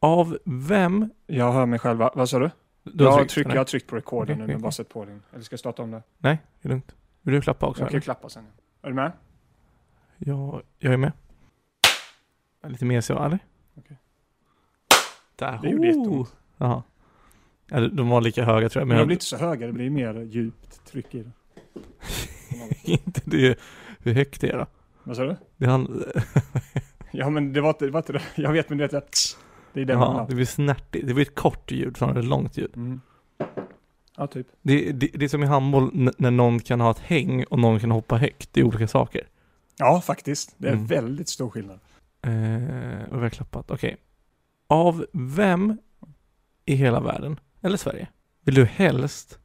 Av vem? Jag hör mig själv. va? Vad sa du? du har jag, tryckt, tryck, jag har tryckt på record Okej, nu, men bara sett på din. Eller ska jag starta om det? Nej, det är lugnt. Vill du klappa också? Jag kan klappa sen. Är du med? Ja, jag är med. Lite mer så, eller? Okej. Där. Det gjorde Oh! jätteont. Jaha. Ja, de var lika höga tror jag. Men Men de blir inte så höga, det blir mer djupt tryck i det. inte det hur högt det är då. Vad sa du? Det, han, Ja men det var inte, det var inte det. Jag vet men det är det Det är det man ja, det blir snärtigt. Det blir ett kort ljud snarare än ett långt ljud. Mm. Ja typ. Det, det, det är som i handboll n- när någon kan ha ett häng och någon kan hoppa högt. Det är olika saker. Ja faktiskt. Det är Mm. väldigt stor skillnad. Eh, och vi har klappat. Okej. Av vem i hela världen, eller Sverige, vill du helst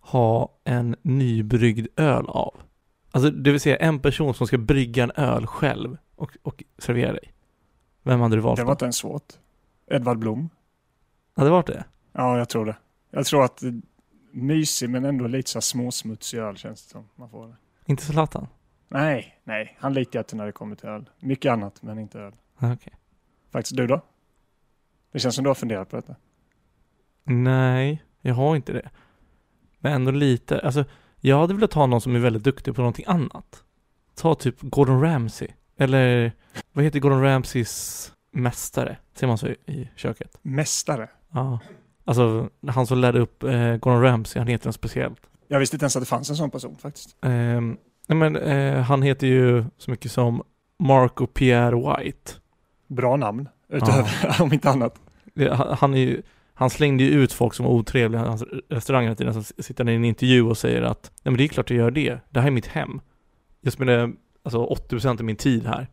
ha en nybryggd öl av? Alltså det vill säga en person som ska brygga en öl själv och, och servera dig. Vem hade du valt Det var inte ens svårt. Edvard Blom. Hade det varit det? Ja jag tror det. Jag tror att mysig men ändå lite så småsmutsig öl känns det som. Man får det. Inte Zlatan? Nej, nej. Han litar jag till när det kommer till öl. Mycket annat men inte öl. Ah, Okej. Faktiskt du då? Det känns som du har funderat på detta. Nej, jag har inte det. Men ändå lite. Alltså, jag hade velat ha någon som är väldigt duktig på någonting annat. Ta typ Gordon Ramsay. Eller, vad heter Gordon Ramsays mästare? Ser man så i, i köket? Mästare. Ja. Alltså, han som lärde upp eh, Gordon Ramsay, han heter något speciellt. Jag visste inte ens att det fanns en sån person faktiskt. Ehm, nej men, eh, han heter ju så mycket som Marco Pierre White. Bra namn. Utöver, om inte annat. Det, han, han är ju, han slängde ju ut folk som var otrevliga i hans restaurang hela tiden. Så sitter i en intervju och säger att Nej men det är klart jag gör det. Det här är mitt hem. Jag spenderar alltså 80% av min tid här.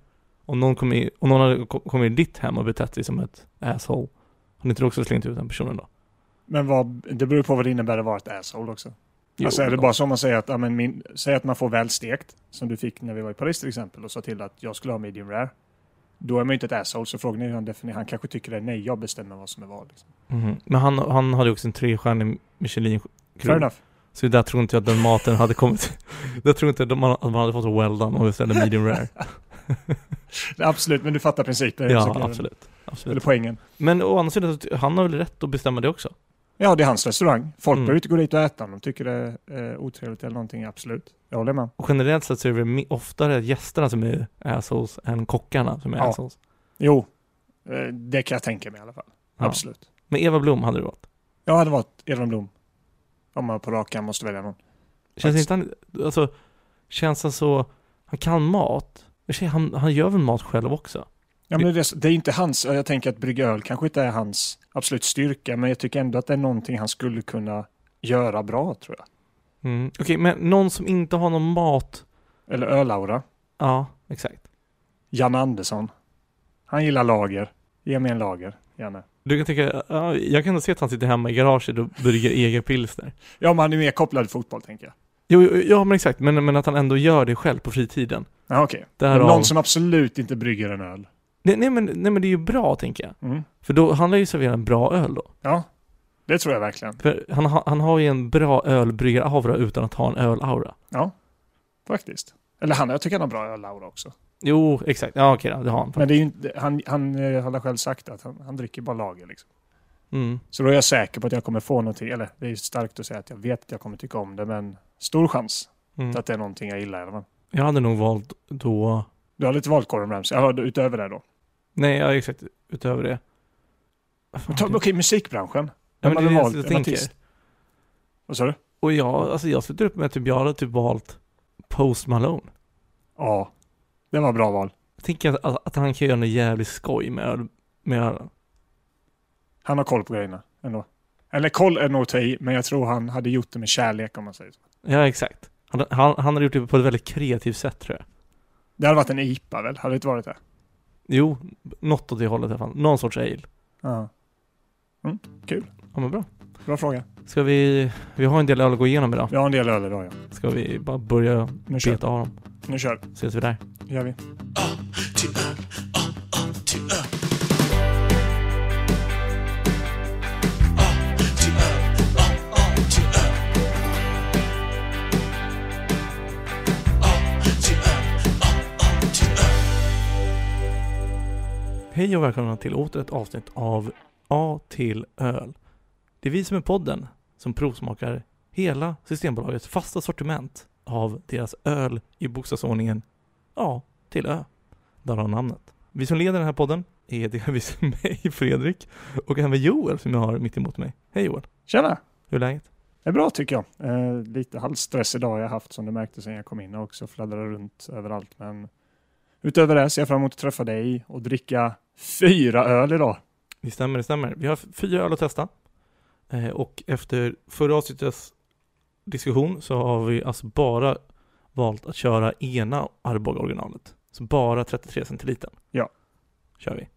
Om någon kommer in, om någon hade ko- kommit i ditt hem och betett sig som ett asshole. Har inte du också slängt ut den personen då? Men vad, det beror på vad det innebär att vara ett asshole också. Jo, alltså är det bara som man säger att, ja, men min, säg att man får välstekt, som du fick när vi var i Paris till exempel, och sa till att jag skulle ha medium rare. Då är man ju inte ett asshole, så frågan är hur han definierar. Han kanske tycker det är nej, jag bestämmer vad som är vad. Liksom. Mhm. Men han, han hade ju också en trestjärnig Michelin Fair enough. Så där tror inte jag att den maten hade kommit. där tror inte att man, att man hade fått well done om vi beställde medium rare. Absolut, men du fattar principen. ja, Så- absolut. Eller absolut. poängen. Men å andra sidan, han har väl rätt att bestämma det också? Ja, det är hans restaurang. Folk Mm. behöver inte gå dit och äta om de tycker det är eh, otrevligt eller någonting. Absolut. Jag håller med. Och generellt sett så är det oftare gästerna som är assholes än kockarna som är Ja. assholes. Jo, eh, det kan jag tänka mig i alla fall. Ja. Absolut. Men Eva Blom hade du valt. Jag hade varit Edvard Blom. Om man på rak arm måste välja någon. Känns Faktiskt. inte han, alltså, känns han så, han kan mat. Han, han gör väl mat själv också? Ja, men det, det är inte hans, jag tänker att brygga öl kanske inte är hans absolut styrka, men jag tycker ändå att det är någonting han skulle kunna göra bra, tror jag. Mm. Okej, men någon som inte har någon mat. Eller ölaura. Ja, exakt. Janne Andersson. Han gillar lager. Ge mig en lager, gärna. Du kan tänka, ja, jag kan se att han sitter hemma i garaget och brygger egen pilsner. Ja, men han är mer kopplad till fotboll, tänker jag. Jo, ja men exakt, men, men att han ändå gör det själv på fritiden. Ja, okej. Därav- Men Någon som absolut inte brygger en öl. Nej, nej, men, nej men det är ju bra tänker jag. Mm. För då, han lär ju servera en bra öl då. Ja, det tror jag verkligen. För han, har- han har ju en bra ölbryggaraura utan att ha en ölaura. Ja, faktiskt. Eller han, jag tycker han har bra ölaura också. Jo, exakt. Ja okej då, det har han. Men det är ju inte, han, han eh, har själv sagt att han, han dricker bara lager liksom. Mm. Så då är jag säker på att jag kommer få någonting, eller det är starkt att säga att jag vet att jag kommer tycka om det, men stor chans Mm. att det är någonting jag gillar i alla fall. Jag hade nog valt då... Du har lite valt Gordon Ramsay, ja, utöver det då. Nej, ja exakt. Utöver det. Okej, musikbranschen. Ja, men det är hade det valt? jag tänker. artist? Vad sa du? Och jag, alltså jag slutar upp med typ, jag hade typ valt Post Malone. Ja, det var bra val. Jag tänker att, att, att han kan göra något jävligt skoj med, med ölen. Han har koll på grejerna ändå. Eller koll är nog att ta i, men jag tror han hade gjort det med kärlek om man säger så. Ja, exakt. Han, han, han hade gjort det på ett väldigt kreativt sätt tror jag. Det hade varit en IPA väl? Hade det inte varit det? Jo, något åt det hållet i alla fall. Någon sorts ale. Ja. Mm, kul. Ja men bra. Bra fråga. Ska vi, vi har en del öl att gå igenom idag. Vi har en del öl idag ja. Ska vi bara börja Nu kör beta av dem? Nu kör Ses vi där. vi. gör vi. Hej och välkomna till åter ett avsnitt av A till öl. Det är vi som är podden som provsmakar hela Systembolagets fasta sortiment av deras öl i bokstavsordningen A till Ö. Därav namnet. Vi som leder den här podden är delvis mig, Fredrik, och även Joel som jag har mitt emot mig. Hej Joel! Tjena! Hur är läget? Det är bra tycker jag. Eh, lite halvstress idag jag har haft som du märkte sen jag kom in och också fladdrar runt överallt. Men utöver det ser jag fram emot att träffa dig och dricka fyra öl idag. Det stämmer, det stämmer. Vi har fyra öl att testa. Eh, och efter förra avsnittets diskussion så har vi alltså bara valt att köra ena Arboga originalet. Så bara 33 centiliter. Ja. Kör vi.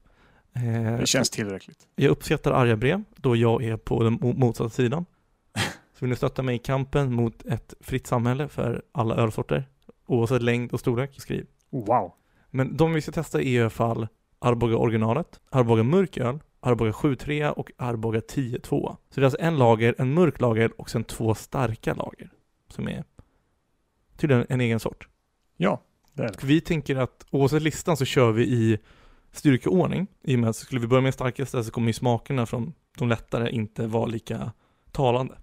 Eh, Det känns tillräckligt. Jag uppskattar arga brev då jag är på den mo- motsatta sidan. Så vill ni stötta mig i kampen mot ett fritt samhälle för alla ölsorter, oavsett längd och storlek, skriv. Wow. Men de vi ska testa är i alla fall Arboga originalet, Arboga mörköl, Arboga 7.3 och Arboga 10.2. Så det är alltså en lager, en mörk lager och sen två starka lager. Som är tydligen en egen sort. Ja, det är det. Och vi tänker att oavsett listan så kör vi i styrkeordning. I och med att skulle vi börja med starkaste så kommer ju smakerna från de lättare inte vara lika talande.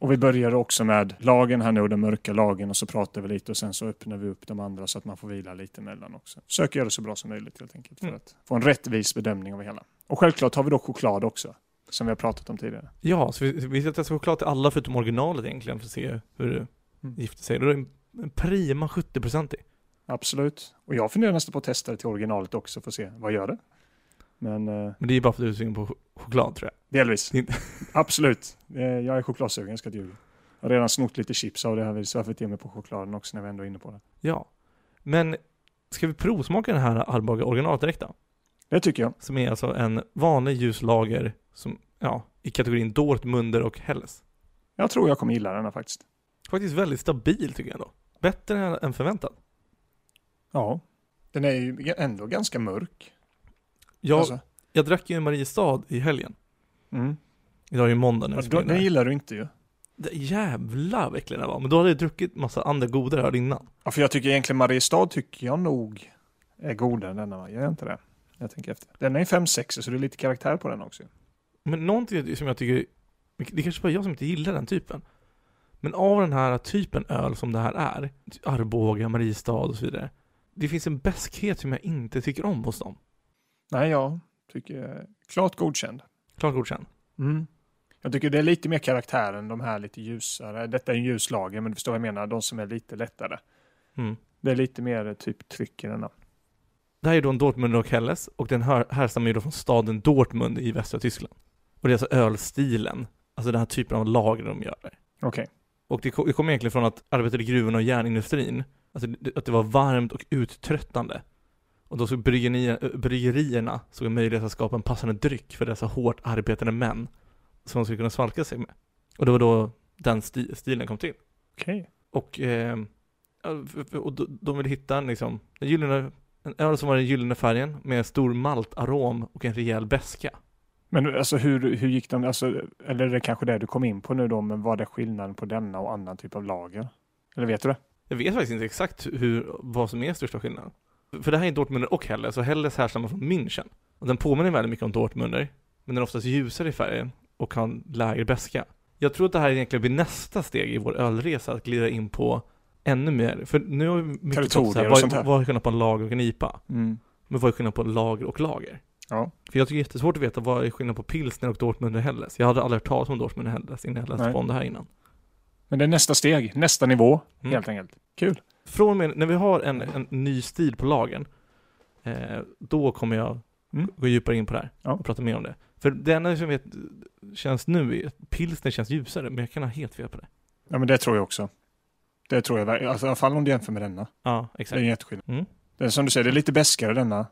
Och vi börjar också med lagen här nu, den mörka lagen och så pratar vi lite och sen så öppnar vi upp de andra så att man får vila lite emellan också. Försöker göra det så bra som möjligt helt enkelt för Mm. att få en rättvis bedömning av hela. Och självklart har vi då choklad också, som vi har pratat om tidigare. Ja, så vi, vi ska testa choklad till alla förutom originalet egentligen för att se hur det Mm. gifter sig. Då är en prima 70% i. Absolut. Och jag funderar nästan på att testa det till originalet också för att se vad gör det. Men eh, Men det är bara för att du är sugen på ch- choklad tror jag. delvis. Absolut. Eh, jag är chokladsugen, jag ska inte ljuga. Jag har redan snott lite chips av det här, så jag får ge mig på chokladen också när vi ändå är inne på det. Ja. Men ska vi provsmaka den här Arboga originalet direkt då? Det tycker jag. Som är alltså en vanlig ljuslager som, ja, i kategorin Dortmunder och Helles. Jag tror jag kommer gilla den här faktiskt. Faktiskt väldigt stabil tycker jag ändå. Bättre än- än förväntat. Ja. Den är ju ändå ganska mörk. Jag, Alltså. jag drack ju en Mariestad i helgen. Mm. Idag är ju måndag Ja, spelar in det den gillar du inte ju. Det- Jävlar vad äcklig den var. Men då hade jag druckit massa andra godare öl innan. Ja, för jag tycker egentligen Mariestad tycker jag nog är godare än denna. va? Gör jag inte det? Jag tänker efter. Den är 5-6 så det är lite karaktär på den också. Men någonting som jag tycker, det är kanske bara jag som inte gillar den typen. Men av den här typen öl som det här är, Arboga, Mariestad och så vidare. Det finns en bäskhet som jag inte tycker om hos dem. Nej, jag tycker klart godkänd. Klart godkänd. Mm. Jag tycker det är lite mer karaktär än de här lite ljusare. Detta är en ljuslager, men du förstår vad jag menar. De som är lite lättare. Mm. Det är lite mer eh, typ tryck i denna. Det här är då en Dortmund och Helles och den här, härstammar ju då från staden Dortmund i västra Tyskland. Och det är alltså ölstilen, alltså den här typen av lager de gör. Okej. Och det, det kommer egentligen från att arbeta i gruvorna och järnindustrin. Alltså det- att det var varmt och uttröttande. Och då såg bryggerierna, bryggerierna såg en möjlighet att skapa en passande dryck för dessa hårt arbetande män. Som de skulle kunna svalka sig med. Och det var då den sti, stilen kom till. Okej. Och, eh, och de, ville hitta en, liksom, en, gyllene, en öl som var den gyllene färgen med stor maltarom och en rejäl beska. Men alltså hur, hur gick de, alltså, eller är det kanske det du kom in på nu då, men vad är skillnaden på denna och annan typ av lager? Eller vet du det? Jag vet faktiskt inte exakt hur, vad som är största skillnaden. För det här är Dortmunder och Helles, och Helles härstammar från München. Och den påminner väldigt mycket om Dortmunder, men den är oftast ljusare i färgen och har lägre beska. Jag tror att det här egentligen blir nästa steg i vår ölresa, att glida in på ännu mer. För nu har vi mycket Territorier så här, och vad, sånt här. vad är skillnaden på en lager och en IPA? Mm. Men vad är skillnaden på lager och lager? Ja. För jag tycker det är jättesvårt att veta vad är skillnaden på pilsner och Dortmunder Helles. Jag hade aldrig hört talas om Dortmunder Helles innan jag läste Nej. om det här innan. Men det är nästa steg, nästa nivå Mm. helt enkelt. Kul. Från med när vi har en, en ny stil på lagen, eh, då kommer jag Mm. gå djupare in på det här Ja. och prata mer om det. För det enda som vet känns nu är att pilsner känns ljusare, men jag kan ha helt fel på det. Ja men det tror jag också. Det tror jag verkligen. Alltså, I alla fall om du jämför med denna. Ja, Det är exakt. en jätteskillnad. Mm. Det är som du säger, det är lite beskare denna.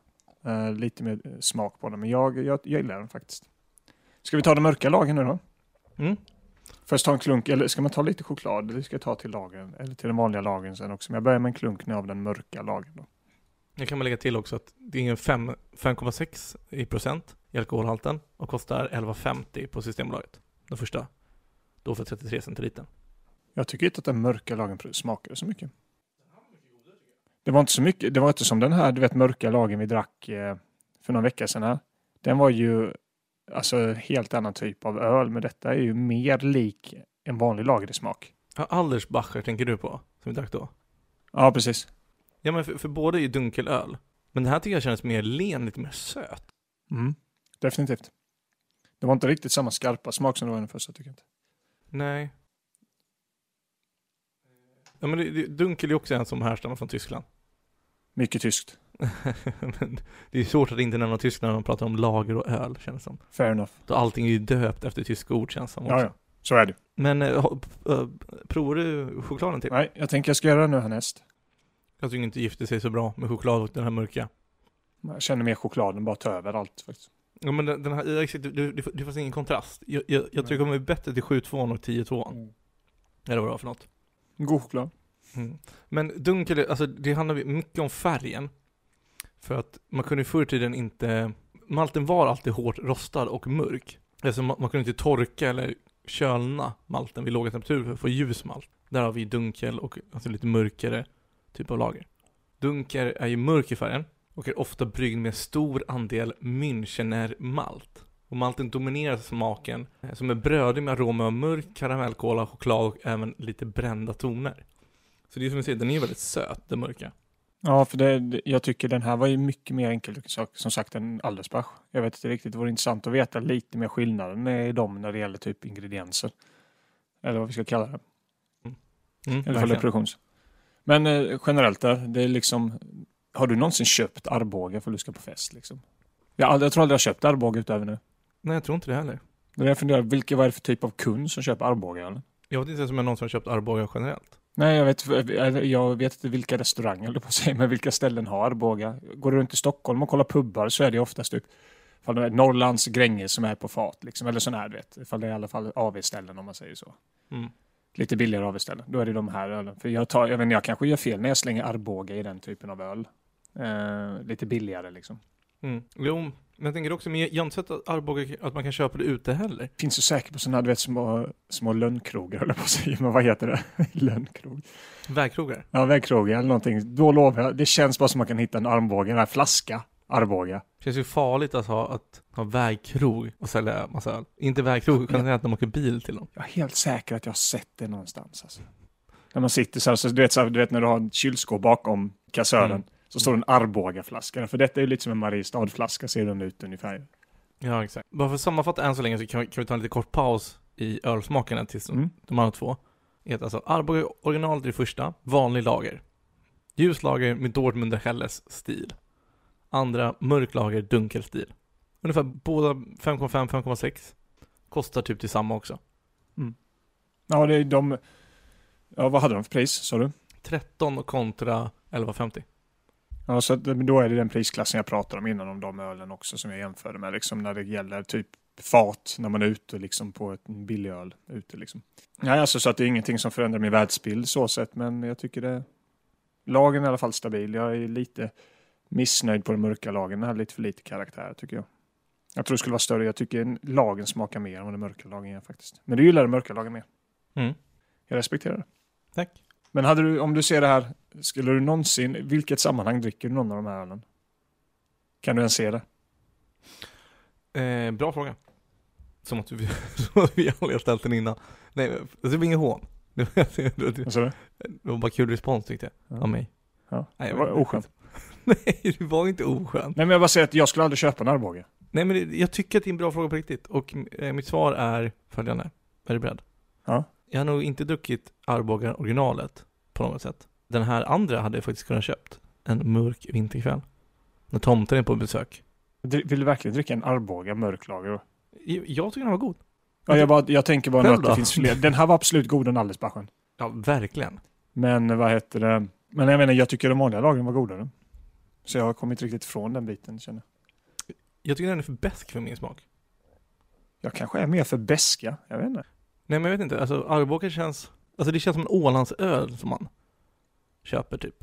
Eh, lite mer eh, smak på den. Men jag, jag, jag gillar den faktiskt. Ska vi ta den mörka lagen nu då? Mm. Först ta en klunk, eller ska man ta lite choklad? Eller ska jag ta till lagen? Eller till den vanliga lagen sen också? Men jag börjar med en klunk nu av den mörka lagen då. Jag kan väl lägga till också att det är en fem- 5,6 i procent i alkoholhalten och kostar 11,50 på Systembolaget. Den första. Då för 33 centiliter. Jag tycker inte att den mörka lagen smakade så mycket. Det var inte så mycket. Det var inte som den här, du vet, mörka lagen vi drack eh, för någon vecka sedan här. Den var ju alltså helt annan typ av öl, men detta är ju mer lik en vanlig lager i smak. Ja, Aldersbacher tänker du på, som vi drack då? Ja, precis. Ja men för, för båda är ju dunkelöl. Men den här tycker jag känns mer len, lite mer söt. Mm. Definitivt. Det var inte riktigt samma skarpa smak som det var i den första tycker jag inte. Nej. Ja men det, det, dunkel är också en som härstammar från Tyskland. Mycket tyskt. det är svårt att inte nämna Tyskland när man pratar om lager och öl, känns det som. Fair enough. Så allting är ju döpt efter tyska ord, känns det som. Ja, också. ja. Så är det. Men äh, provar du chokladen till? Nej, jag tänker jag ska göra det nu härnäst. Jag tycker inte gifter sig så bra med choklad och den här mörka. Jag känner mer chokladen bara ta över allt faktiskt. Ja men den, här, det, det, det, fanns ingen kontrast. Jag, jag, jag tror det kommer bli bättre till 7-2 och 10-2. Mm. Eller vad det var för något. God choklad. Mm. Men dunkel, alltså det handlar mycket om färgen. För att man kunde förr i tiden inte, malten var alltid hårt rostad och mörk. Alltså man, man kunde inte torka eller kölna malten vid låga temperaturer för att få ljus malt. Där har vi dunkel och alltså lite mörkare typ av lager. Dunkel är ju mörk i färgen och är ofta bryggd med stor andel Münchener malt. Och malten dominerar smaken eh, som är brödig med aromer av mörk karamellkola, choklad och även lite brända toner. Så det är som du säger, den är väldigt söt, den mörka. Ja, för det, jag tycker den här var ju mycket mer enkel sak- som sagt än Aldersbach. Jag vet inte riktigt, det vore intressant att veta lite mer skillnaden i dem när det gäller typ ingredienser. Eller vad vi ska kalla det. Mm, alla fall verkligen. produktions. Men eh, generellt där, det är liksom, har du någonsin köpt Arboga för att du ska på fest liksom? Jag, jag tror aldrig jag har köpt Arboga utöver nu. Nej, jag tror inte det heller. Det är jag funderar, vilka, vad är det för typ av kund som köper Arboga? Eller? Jag vet inte ens om jag någonsin har köpt Arboga generellt. Nej, jag vet, jag vet inte vilka restauranger, eller på säga, men vilka ställen har Arboga. Går du runt i Stockholm och kollar pubbar så är det oftast typ ifall det är Norrlands Gränge som är på fat, liksom, eller sån här, du vet. Ifall det är i alla fall AV-ställen om man säger så. Mm. Lite billigare AV-ställen. Då är det de här ölen. För jag, tar, jag, vet, jag kanske gör fel när jag slänger Arboga i den typen av öl. Eh, lite billigare liksom. Mm. Jo, men jag tänker också, men jag har inte sett att Arboga, att man kan köpa det ute heller. Finns ju säkert på sådana du vet, små, små lönnkrogar, eller på att säga, men vad heter det? Lönnkrog. Vägkrogar. Ja, vägkrogar eller någonting. Då lovar jag, det känns bara som man kan hitta en armbåge, en här flaska Arboga. Känns ju farligt att ha, att ha vägkrog och sälja massa öl. Inte vägkrog, säga att de åker bil till dem. Jag är helt säker att jag har sett det någonstans. Alltså. När man sitter så här, så du, vet, så här, du vet när du har en kylskåp bakom kassören, Mm. Så står det en Arboga-flaska. För detta är ju lite som en Mariestad-flaska, ser den ut ungefär. Ja, exakt. Bara för att sammanfatta än så länge så kan vi, kan vi ta en lite kort paus i ölsmakerna tills Mm. de andra två. Att Alltså, Arboga originalet är det första, vanlig lager. Ljus lager med Dortmunder Helles stil. Andra, mörk lager, dunkel stil. Ungefär båda 5,5, 5,6. Kostar typ detsamma också. Ja, det är de... Ja, vad hade de för pris, sa du? 13 kontra 11,50. Ja, så då är det den prisklassen jag pratade om innan, om de ölen också som jag jämförde med, liksom när det gäller typ fat när man är ute liksom på ett billig öl ute liksom. Nej, alltså så att det är ingenting som förändrar min världsbild så sett, men jag tycker det... Lagen är i alla fall stabil. Jag är lite missnöjd på den mörka lagen. Den har lite för lite karaktär tycker jag. Jag tror det skulle vara större. Jag tycker en- lagen smakar mer än vad den mörka lagen gör faktiskt. Men du gillar den mörka lagen mer. Mm. Jag respekterar det. Tack. Men hade du, om du ser det här, skulle du någonsin, i vilket sammanhang dricker du någon av de här ölen? Kan du ens se det? Eh, bra fråga. Som att, vi, som att vi aldrig har ställt den innan. Nej, det var ingen hån. Det var, det du? var bara kul respons tyckte jag, Ja. av mig. Ja. Nej, Det var oskönt. Nej, det var inte oskönt. Nej men jag bara säger att jag skulle aldrig köpa en Arboga. Nej, men det, jag tycker att det är en bra fråga på riktigt. Och eh, mitt svar är följande. Är du beredd? Ja. Jag har nog inte druckit Arboga originalet på något sätt. Den här andra hade jag faktiskt kunnat köpt en mörk vinterkväll. När tomten är på besök. Vill du verkligen dricka en Arboga mörklager? Jag, jag tycker den var god. Ja, jag, bara, jag tänker bara att det finns fler. Den här var absolut godare än Allesbachen. Ja, verkligen. Men vad heter det? Men jag menar, jag tycker de vanliga lagren var godare. Så jag har kommit riktigt ifrån den biten känner jag. Jag tycker den är för besk för min smak. Jag kanske är mer för beska. Jag vet inte. Nej, men jag vet inte. Alltså, Arboga känns... Alltså det känns som en Ålandsöl som man köper typ.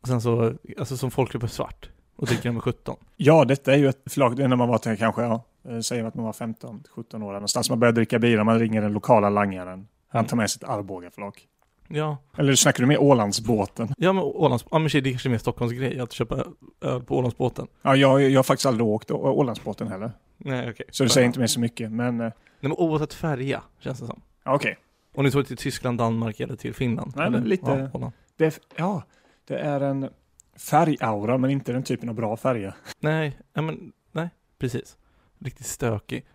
Och sen så, alltså som folk köper svart. Och dricker den med 17. Ja, detta är ju ett förlag, det är när man var till, kanske, ja, eh, säger att man var 15-17 år där någonstans. Man börjar dricka bira, man ringer den lokala langaren. Han tar med sig ett Arboga-flak. Ja, Eller snackar du med Ålandsbåten? ja men Ålands, ja men det är kanske är mer Stockholms grej att köpa öl på Ålandsbåten. Ja, jag, jag har faktiskt aldrig åkt Å- Ålandsbåten heller. Nej okej. Så det säger inte mig så mycket. Men eh, Nej men oavsett färja, känns det som. okej. Om ni såg till Tyskland, Danmark eller till Finland. Nej, eller, lite- Ja, Holland. Det, ja, det är en färgaura men inte den typen av bra färger. Nej, men, nej, precis. Riktigt stökig.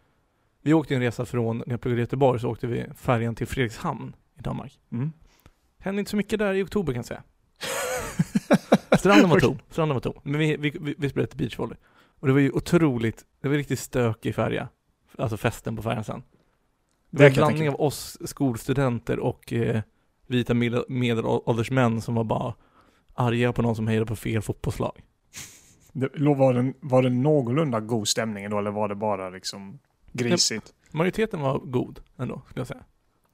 Vi åkte en resa från, när jag pluggade i Göteborg så åkte vi färjan till Fredrikshamn i Danmark. Mm. Hände inte så mycket där i oktober kan jag säga. Stranden var tom, stranden var tom. Men vi, vi, vi, vi spelade beachvolley. Och det var ju otroligt, det var riktigt stökig färja. Alltså festen på färjan sen. Det var en blandning av oss skolstudenter och eh, vita medel- medelålders män som var bara arga på någon som hejade på fel fotbollslag. Det, var, det, var det någorlunda god stämning då eller var det bara liksom grisigt? Majoriteten var god ändå, skulle jag säga.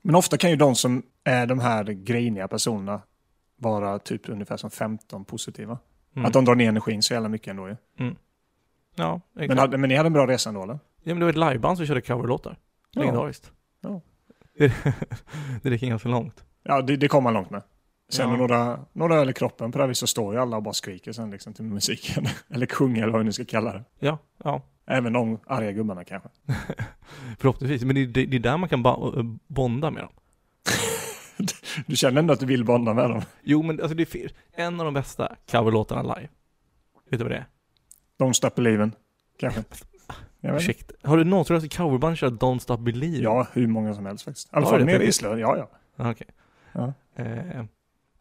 Men ofta kan ju de som är de här griniga personerna vara typ ungefär som 15 positiva. Mm. Att de drar ner energin så jävla mycket ändå ju. Ja, exakt. Men, hade, men ni hade en bra resa ändå eller? ja, men det var ett liveband som körde coverlåtar. Ja. Legendariskt. Ja. Det, det räcker ganska långt. Ja, det, det kom man långt med. Sen Ja. några, några öl i kroppen på det här viset så står ju alla och bara skriker sen liksom till musiken. eller sjunger eller vad nu ska kalla det. Ja, ja. Även de arga gubbarna kanske. Förhoppningsvis. Men det, det, det är där man kan ba- bonda med dem. Du känner ändå att du vill bonda med dem. Jo, men alltså det är en av de bästa coverlåtarna live. Vet du vad det är? Don't stop believing. Kanske. Ursäkta. Har du någonsin hört coverband köra Don't Stop Believe? Ja, hur många som helst faktiskt. I alla fall nere i Gislaved. Ja, ja. Ah, Okej. Ja. Eh,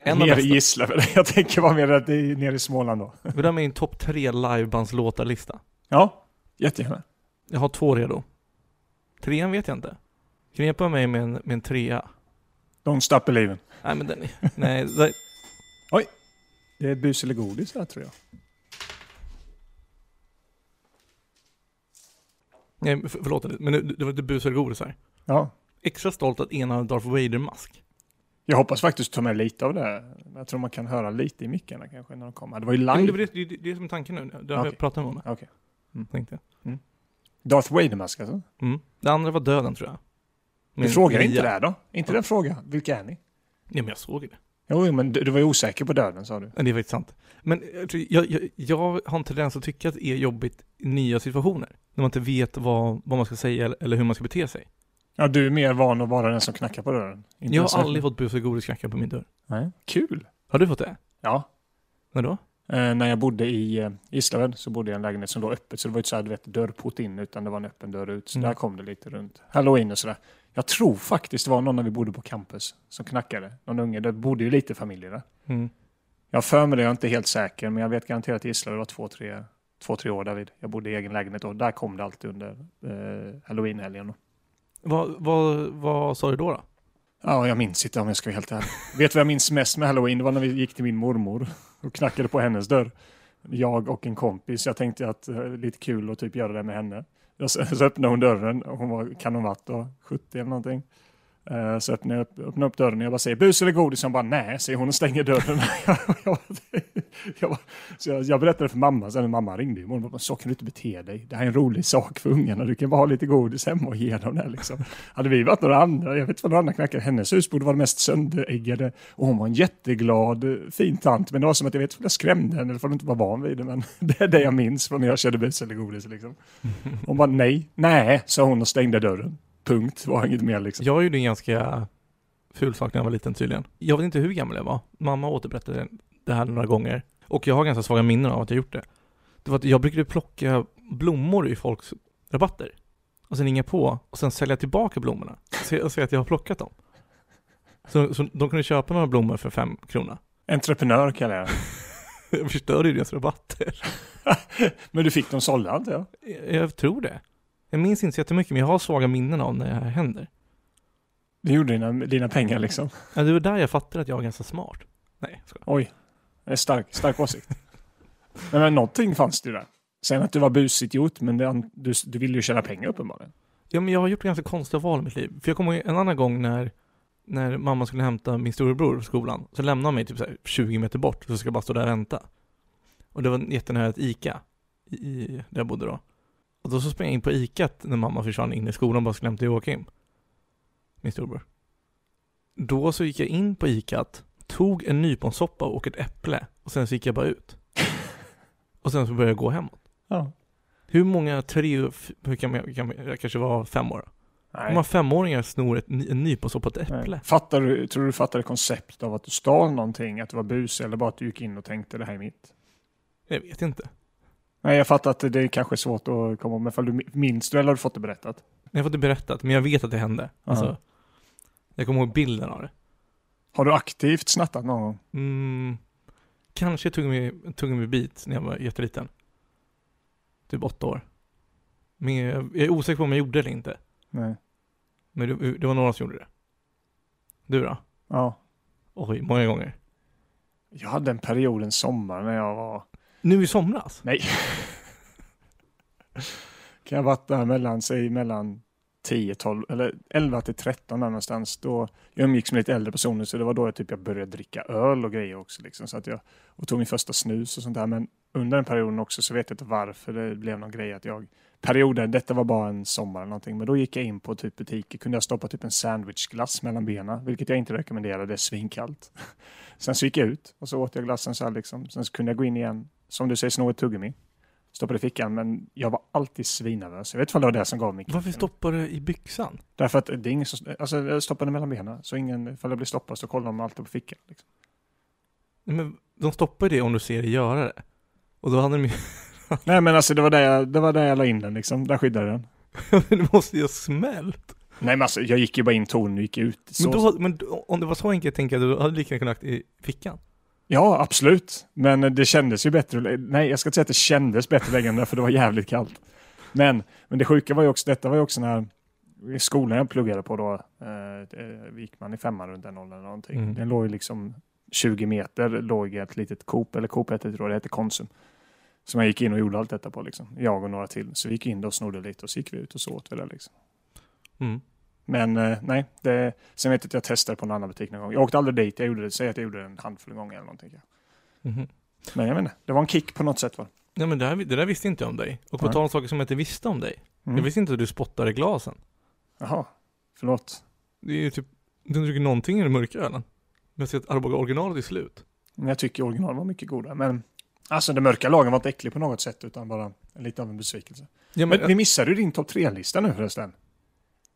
en Nere i. Gislaved. Jag tänker vara mer att det är nere i Småland då. Vill du ha min topp tre livebandslåtarlista? Ja, jättegärna. Jag har två redo. Trean vet jag inte. Hjälpa mig med en, med en trea? Don't stop believing. Nej men den är... Nej, det, Det är bus eller godis här tror jag. nej för, förlåt, men det, det var lite bus eller godis här. Ja. Extra stolt att ena Darth Vader-mask. Jag hoppas faktiskt ta med lite av det. Jag tror man kan höra lite i mickarna kanske när de kommer. Det var ju Ja, men det, live. det, det, det är som tanken nu. Det har Okej. jag pratat med honom. Okej. Tänkte jag. Darth Vader-mask alltså? Mm. Det andra var döden tror jag. Du Min frågar inte det här då? Inte den fråga. Vilka är ni? Ja men jag såg det. Jo, men du, du var ju osäker på döden sa du. Ja, Det är faktiskt sant. Men jag, tror- jag, jag, jag har en tendens att tycka att det är jobbigt i nya situationer. När man inte vet vad, vad man ska säga eller hur man ska bete sig. Ja, du är mer van att vara den som knackar på dörren. Inte jag har aldrig fått bus och godis knackad på min dörr. Nej. Kul. Har du fått det? Ja. När då? Eh, när jag bodde i eh, Gislaved så bodde jag i en lägenhet som låg öppet. Så det var inte så här, du vet, dörrport in utan det var en öppen dörr ut. Så Mm. där kom det lite runt halloween och sådär. Jag tror faktiskt det var någon när vi bodde på campus som knackade. Någon unge. Det bodde ju lite familjer där. Mm. Jag för mig det, jag är inte helt säker, men jag vet garanterat att i Gislaved var två, tre, två, tre år David. Jag bodde i egen lägenhet och där kom det alltid under eh, halloweenhelgen. Vad, vad, vad sa du då? då? Ja, jag minns inte om jag ska vara helt ärlig. Vet du vad jag minns mest med halloween? Det var när vi gick till min mormor och knackade på hennes dörr. Jag och en kompis. Jag tänkte att det var lite kul att typ göra det med henne. Så, så öppnade hon dörren och hon var, kan hon varit då, 70 eller någonting. Eh, så öppnade jag upp, upp dörren och jag bara säger bus eller godis? Hon bara nej, säger hon och stänger dörren. jag, jag, bara- så jag, jag berättade för mamma, sen när mamma ringde imorgon, bara, så kan du inte bete dig. Det här är en rolig sak för ungarna, du kan bara ha lite godis hemma och ge dem det. Liksom. Hade vi varit några andra, jag vet inte vad några andra knackade, hennes hus borde vara det mest söndereggade och hon var en jätteglad, fin tant, men det var som att jag vet inte om jag skrämde henne eller för att hon inte var van vid det, men det är det jag minns från när jag körde bus eller godis. Liksom. Hon bara nej, nej, sa hon och stängde dörren. Punkt, var inget mer liksom. Jag gjorde en ganska ful sak när jag var liten tydligen. Jag vet inte hur gammal jag var. Mamma återberättade det här några gånger. Och jag har ganska svaga minnen av att jag gjort det. Det var att jag brukade plocka blommor i folks rabatter. Och sen ringa på och sen sälja tillbaka blommorna. Jag säger att jag har plockat dem. Så, så de kunde köpa några blommor för fem kronor. Entreprenör kallar jag. Jag förstörde ju deras rabatter. Men du fick dem sålda antar? Jag, jag tror det. Jag minns inte så jättemycket men jag har svaga minnen av när det här händer. Du gjorde dina, dina pengar liksom. Ja, det var där jag fattade att jag var ganska smart. Nej, jag skojar. Oj, är stark, stark åsikt. men, men någonting fanns det ju där. Sen att du var busigt gjort, men det, du, du ville ju tjäna pengar uppenbarligen. Ja, men jag har gjort ganska konstiga val i mitt liv. För jag kommer ihåg en annan gång när, när mamma skulle hämta min storebror från skolan. Så lämnade hon mig typ så här 20 meter bort, så ska jag bara stå där och vänta. Och det var jättenära ett ICA, i, i, där jag bodde då. Och då så sprang jag in på ICAt när mamma försvann in i skolan och bara skulle hämta Joakim. Min storebror. Då så gick jag in på ikat, tog en nyponsoppa och ett äpple och sen så gick jag bara ut. Och sen så började jag gå hemåt. Ja. Hur många tre, hur kan man, kan man jag kanske var fem år? Hur Nej. många femåringar snor ett, en nyponsoppa och ett äpple? Nej. Fattar du, tror du fattade konceptet av att du stal någonting, att du var busig eller bara att du gick in och tänkte det här är mitt? Jag vet inte. Nej, jag fattar att det är kanske svårt att komma men ifall du minns du eller har du fått det berättat? Jag har fått det berättat, men jag vet att det hände. Alltså, jag kommer ihåg bilden av det. Har du aktivt snattat någon gång? Mm, kanske tuggummi, tuggummi bit när jag var jätteliten. Typ åtta år. Men jag, jag är osäker på om jag gjorde det eller inte. Nej. Men det, det var några som gjorde det. Du då? Ja. Oj, många gånger. Jag hade en period en sommar när jag var... Nu i somras? Nej. kan jag varit där mellan, säg mellan 10, 12 eller 11 till 13 där någonstans. Då, jag umgicks med lite äldre personer så det var då jag, typ, jag började dricka öl och grejer också. Liksom, så att jag, och tog min första snus och sånt där. Men under den perioden också så vet jag inte varför det blev någon grej att jag perioden, detta var bara en sommar eller någonting, men då gick jag in på typ butiker, kunde jag stoppa typ en sandwichglass mellan benen, vilket jag inte rekommenderar, det är svinkallt. Sen så gick jag ut och så åt jag glassen så här liksom. Sen så kunde jag gå in igen, som du säger, sno ett tuggummi. Stoppade i fickan, men jag var alltid svinnervös. Jag vet inte om det var det som gav mig Varför stoppar du i byxan? Därför att det är ingen som, alltså jag stoppade mellan benen, så ingen, ifall jag blir stoppad så kollar de alltid på fickan. Liksom. Nej, Men de stoppar det om du ser dig göra det. Och då hade de ju, Nej men alltså det var där jag, det var där jag la in den liksom, där skyddade den. det måste ju ha smält. Nej men alltså jag gick ju bara in ton och gick ut. Men, då, men om det var så enkelt, tänker jag, då hade du lika gärna kunnat i fickan. Ja, absolut. Men det kändes ju bättre. Nej, jag ska inte säga att det kändes bättre längre för det var jävligt kallt. Men, men det sjuka var ju också, detta var ju också när i skolan jag pluggade på då, eh, eh, gick man i femman runt den åldern någonting. Mm. Den låg ju liksom 20 meter, låg i ett litet Coop, eller Coop hette det då, det hette Konsum. Så man gick in och gjorde allt detta på liksom. Jag och några till. Så vi gick in och snodde lite och så gick vi ut och så åt vi det liksom. Mm. Men eh, nej, det, sen vet jag att jag testade på en annan butik någon gång. Jag åkte aldrig dit, jag gjorde det, säg att jag gjorde det en handfull gånger eller någonting. Mhm. Men jag vet inte, det var en kick på något sätt va? Nej men det, här, det där visste inte jag om dig. Och på tal om saker som jag inte visste om dig. Mm. Jag visste inte att du spottade glasen. Jaha, förlåt. Det är ju typ, du dricker någonting i den mörka ölen. Men jag ser att Arboga originalet är slut. Men jag tycker original var mycket godare. Men alltså den mörka lagen var inte äcklig på något sätt utan bara lite av en besvikelse. Ja, men, Men vi missade ju din topp tre-lista nu förresten.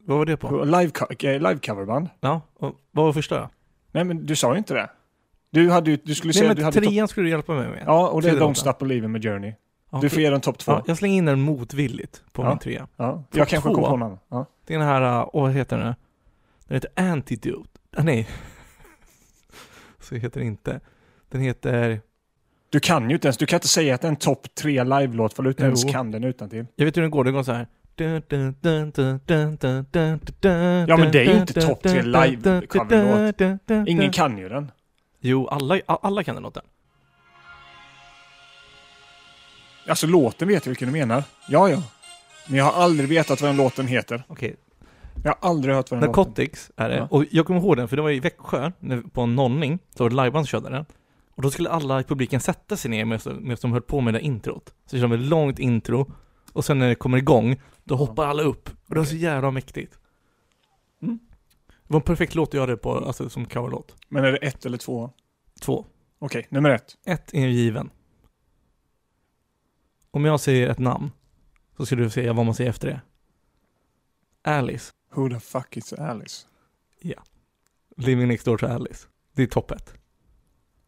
Vad var det på? På Live, eh. Ja, och, vad var första? Nej men du sa ju inte det. Du, hade du skulle säga Nej du men topp... trean skulle du hjälpa mig med. Ja, och det är Don't. Stop Believing med Journey. Ja, Du får ge den topp två. ja, jag slänger in den motvilligt på Ja. min trea. Ja. Topp Jag kanske två? kom på någon. Ja. Det är den här, åh vad heter den? Den heter Antidote. Ah, nej. Så heter den inte. Den heter, Du kan ju inte ens, du kan inte säga att det är en topp tre live-låt för du inte ens kan den utan till. jag vet hur den går, den går så här. Ja men det är ju inte topp tre live-coverlåt. Ingen kan ju den. Jo, alla, alla kan den låten. Alltså låten vet jag vilken du menar. Ja, ja. Men jag har aldrig vetat vad den låten heter. Okej, Jag har aldrig hört vad den låten Narcotics är det. Ja. Och jag kommer ihåg den, för det var i Växjö, på en nollning, så var det liveband som körde den. Och då skulle alla i publiken sätta sig ner med, med som höll på med det introt. Så det var ett långt intro, och sen när det kommer igång, då hoppar alla upp. Och det var så jävla mäktigt. Mm. Det var en perfekt låt att göra det på, alltså som coverlåt. Men är det ett eller två? Två. Okej, nummer ett. Ett är given. Om jag säger ett namn, så ska du säga vad man säger efter det. Alice. Who the fuck is Alice? Living next door to Alice. Det är topp ett.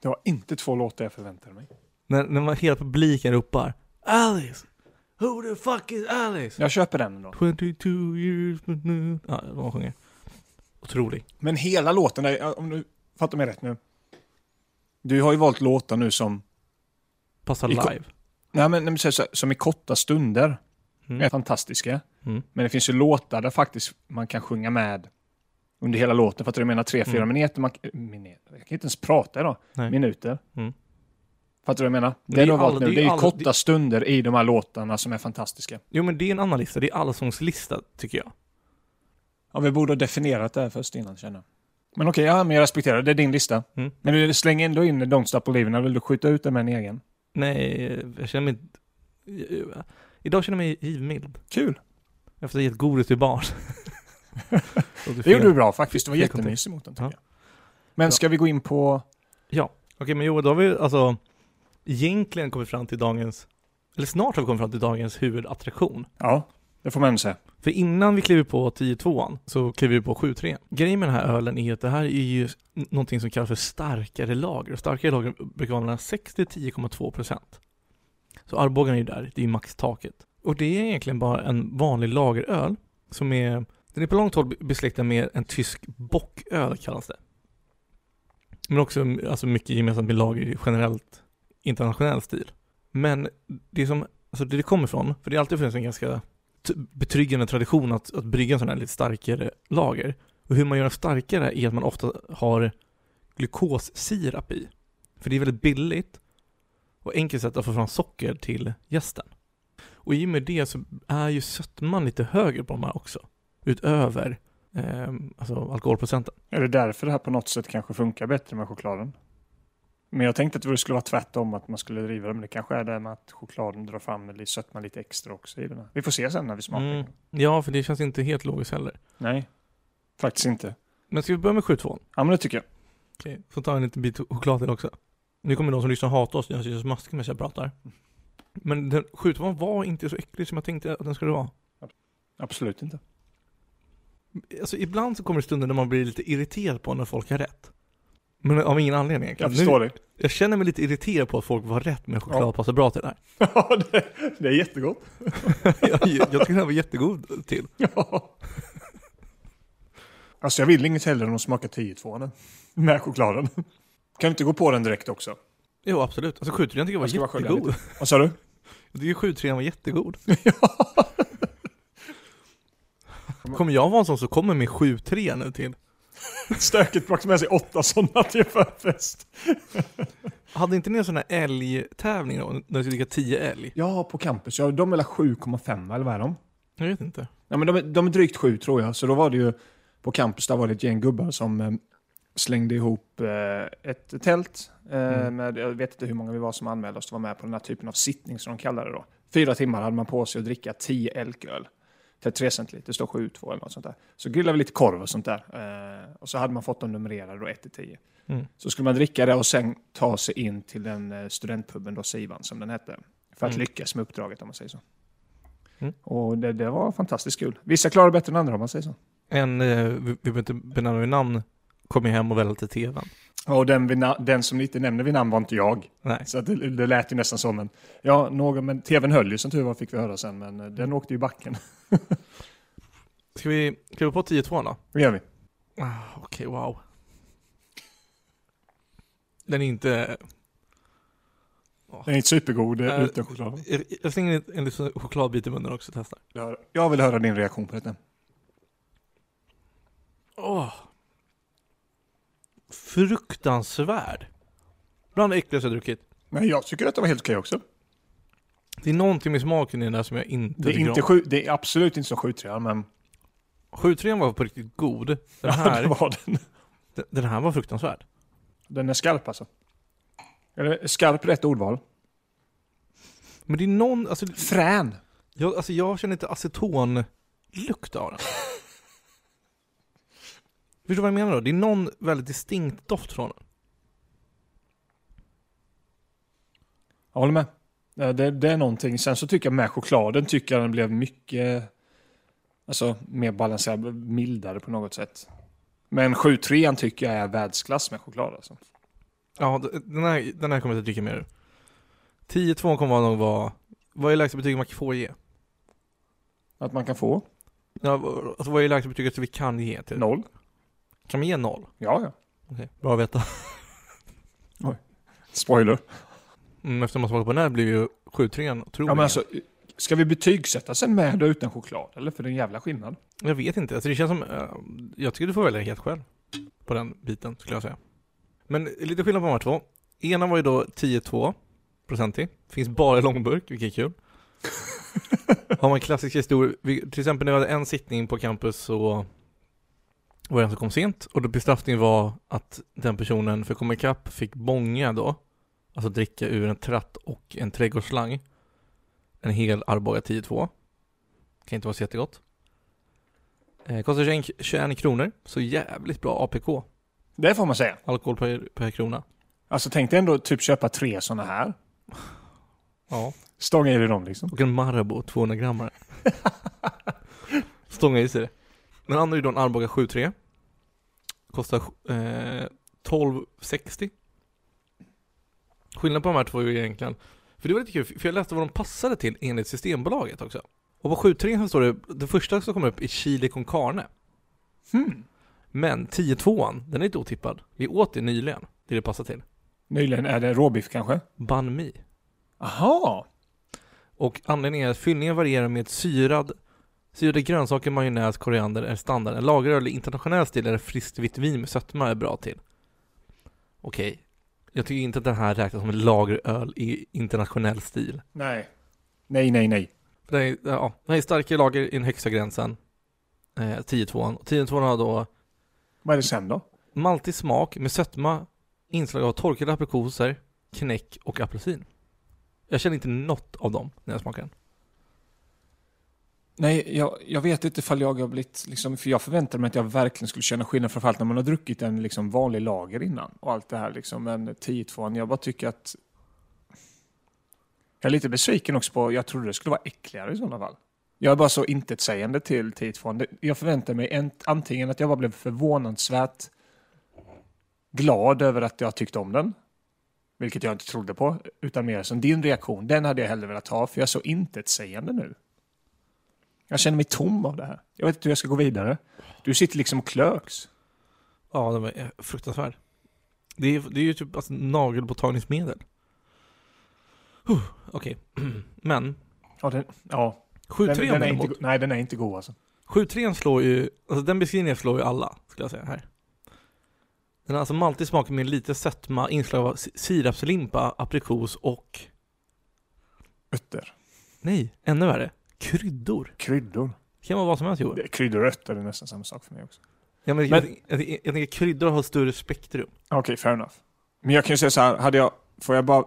Det var inte två låtar jag förväntade mig. När, när man hela publiken ropar Alice! Who the fuck is Alice? Jag köper den då. 22 years. Ja, de sjunger. Otrolig. Men hela låten, är, om du fattar mig rätt nu. Du har ju valt låtar nu som, Passar ko- live. nej men, nej, men som i korta stunder Mm. är fantastiska. Mm. Men det finns ju låtar där faktiskt man kan sjunga med under hela låten. Fattar du? Jag menar tre, fyra Mm. minuter. Man, minuter. Jag kan inte ens prata idag. Nej. Minuter. Mm. Fattar du vad jag menar? Det Det, är valt all- nu. det är Det är ju all- korta det- stunder i de här låtarna som är fantastiska. Jo men det är en annan lista. Det är allsångslista tycker jag. Ja, vi borde ha definierat det här först innan känner jag. Men okej, ja, men jag respekterar. Det är din lista. Mm. Men du slänger ändå in Don't Stop Believing. Eller vill du skjuta ut den med en egen? Nej, jag känner mig... Idag känner jag mig givmild. Kul. Efter att ha gett godis till barn. Det gjorde du bra faktiskt. Det var fel jättemysigt mot den tycker Ja. jag. Men ska vi gå in på... Ja, okej men jo, då har vi alltså egentligen kommit fram till dagens, eller snart har vi kommit fram till dagens huvudattraktion. Ja, det får man säga. För innan vi kliver på 10-2an så kliver vi på 7-3. Grejen med den här ölen är att det här är ju någonting som kallas för starkare lager. Och starkare lager brukar vara mellan 6 till 10,2%. Så Arbogan är ju där, det är ju maxtaket. Och det är egentligen bara en vanlig lageröl som är, den är på långt håll besläktad med en tysk bocköl kallas det. Men också alltså mycket gemensamt med lager generellt internationell stil. Men det som, alltså det det kommer ifrån, för det har alltid funnits en ganska betryggande tradition att, att brygga en sån här lite starkare lager. Och hur man gör den starkare är att man ofta har glukossirap i. För det är väldigt billigt och enkelt sätt att få fram socker till gästen. Och i och med det så är ju sötman lite högre på de här också. Utöver eh, alltså alkoholprocenten. Är det därför det här på något sätt kanske funkar bättre med chokladen? Men jag tänkte att det skulle vara tvärtom, att man skulle driva det. Men det kanske är det med att chokladen drar fram lite sötman lite extra också i den här. Vi får se sen när vi smakar. Mm. Ja, för det känns inte helt logiskt heller. Nej, faktiskt inte. Men ska vi börja med 7-2? Ja, men det tycker jag. Okej, får ta en liten bit choklad till också. Nu kommer de som lyssnar hata oss, jag ser så smaskig medan jag pratar. Men den 7-2 var inte så äcklig som jag tänkte att den skulle vara. Absolut inte. Alltså ibland så kommer det stunder när man blir lite irriterad på när folk har rätt. Men av ingen anledning egentligen. Jag förstår nu, dig. jag känner mig lite irriterad på att folk var rätt med choklad Ja. passar bra till det här. Ja, det, det är jättegott. jag, jag tycker den här var jättegod till. Ja. Alltså jag vill inget hellre än att smaka 10-2 med chokladen. Kan du inte gå på den direkt också? Jo absolut. Alltså 7 tycker jag var Jag jättegod. Vad sa du? Jag tycker 7 var jättegod. Kommer jag vara en sån som kommer med 7-3 nu till? Stökigt plocka med sig åtta sådana till förfest. Hade inte ni en sån här älgtävling då? När ni skulle dricka 10 älg? Ja, på campus. Ja, de är väl 7,5 eller vad är de? Jag vet inte. Ja, men de, är, de är drygt sju tror jag. Så då var det ju på campus, där var det ett gäng gubbar som eh, slängde ihop eh, ett tält. Eh, Mm. med, jag vet inte hur många vi var som anmälde oss att vara med på den här typen av sittning som de kallar det då. Fyra timmar hade man på sig att dricka 10 elköl. 33 centiliter, det står 7, 2 eller något sånt där. Så grillade vi lite korv och sånt där. Eh, och så hade man fått dem numrerade då 1 till 10. Mm. Så skulle man dricka det och sen ta sig in till den eh, studentpuben då, Sivan som den hette. För att Mm. lyckas med uppdraget om man säger så. Mm. Och det, det var fantastiskt kul. Vissa klarar bättre än andra om man säger så. En, eh, vi behöver inte benämna namn, kom ju hem och välte tvn. Och den, den som ni inte nämnde vid namn var inte jag. Nej. Så det, det lät ju nästan som en... Ja, någon, men tvn höll ju som tur var fick vi höra sen, men eh, den åkte i backen. Ska vi kliva på 10-2 då? Det gör vi. Ah, Okej, wow. Den är inte... Den är inte supergod Äh, utan choklad. Jag, slänger en, en liten chokladbit i munnen också och testar. Jag- vill höra din reaktion på detta. Åh. Fruktansvärd. Bland det äckligaste jag druckit. Men jag tycker att det var helt okej också. Det är någonting med smaken i den där som jag inte Det är, tycker inte om. sju, det är absolut inte som 7 men 7-3 var på riktigt god. Den här, det var den. den, den här var fruktansvärd. Den är skarp alltså. Eller skarp rätt ordval. Men det är någon, alltså, Frän. jag, alltså jag känner inte acetonlukt av den. Förstår du vad jag menar då? Det är någon väldigt distinkt doft från den. Jag håller med. Det, det, det är någonting. Sen så tycker jag med chokladen tycker jag den blev mycket alltså, mer balanserad, mildare på något sätt. Men 7-3 tycker jag är världsklass med choklad alltså. Ja, den här, den här kommer jag inte dricka mer ur. 10-2 kommer nog vara... Vad är lägsta betyg man får ge? Att man kan få Ja, alltså vad är lägsta betyget vi kan ge till? noll. Kan man ge noll? Ja, ja. Okej, bra att veta. Spoiler. Mm, efter man smakar på den här blir ju 7-3 otroligt. Ja, men alltså, ska vi betygsätta sen med och utan choklad? Eller? För det är en jävla skillnad. Jag vet inte, alltså det känns som... eh, jag tycker du får välja helt själv. På den biten, skulle jag säga. Men lite skillnad på de här två. Ena var ju då 10-2 procentig. Finns bara i långburk, vilket är kul. Har man klassiska historier, vi- till exempel när vi hade en sittning på campus så var en som kom sent och då bestraffningen var att den personen för att komma ikapp fick bånga då. Alltså dricka ur en tratt och en Eh, kostar 21, 21 kronor, så jävligt bra APK. Det får man säga. Alkohol per, per krona. Alltså tänk dig ändå typ köpa tre sådana här. Ja. Stånga i dig dem liksom. Och en Marabou 200 grammar. Stånga i sig det. Den andra är då en Arboga 73. Kostar eh, 12,60. Skillnaden på de här två är ju egentligen, för det var lite kul, för jag läste vad de passade till enligt Systembolaget också. Och på 73 så står det, det första som kommer upp är chili con carne. Hmm. Men 10-2an, den är inte otippad. Vi åt det nyligen, det det passar till. Nyligen är det råbiff kanske? Banh mi. Aha! Och anledningen är att fyllningen varierar med syrad Syrade grönsaker, majonnäs, koriander är standard. En lageröl i internationell stil eller friskt vitt vin med sötma är bra till. Okej. Jag tycker inte att den här räknas som en lageröl i internationell stil. Nej. Nej, nej, nej. Den är, ja, den är starkare lager i den högsta gränsen. Eh, 10-2an. Och 10-2an har då Vad är det sen då? maltig smak med sötma, inslag av torkade aprikoser, knäck och apelsin. Jag känner inte något av dem när jag smakar den. Nej, jag, jag vet inte ifall jag har blivit, liksom, för jag förväntade mig att jag verkligen skulle känna skillnad, framförallt när man har druckit en liksom, vanlig lager innan och allt det här. Liksom. Men 10 2 jag bara tycker att... Jag är lite besviken också på, jag trodde det skulle vara äckligare i sådana fall. Jag är bara så intetsägande till 10 2 Jag förväntar mig en, antingen att jag bara blev förvånansvärt glad över att jag tyckte om den, vilket jag inte trodde på, utan mer som din reaktion, den hade jag hellre velat ha, för jag är så intetsägande nu. Jag känner mig tom av det här. Jag vet inte hur jag ska gå vidare. Du sitter liksom och klöks. Ja, den eh, fruktansvärd. Det är, det är ju typ alltså, nagelborttagningsmedel. Huh, Okej, men Ja, den, ja. 7-3 Den, den är inte, go- nej, den är inte god alltså. 7-3 slår ju, alltså den beskrivningen slår ju alla, skulle jag säga här. Den har alltså maltig smak med lite sötma, inslag av si- sirapslimpa, aprikos och, Örter. nej, ännu värre, kryddor. Kryddor. Det kan vara vad som helst Johan. Det- Kryddor och örter är nästan samma sak för mig också. Ja, men, Men- jag, jag, jag tänker kryddor har större spektrum. Okej, fair enough. Men jag kan ju säga så här, hade jag, får jag bara...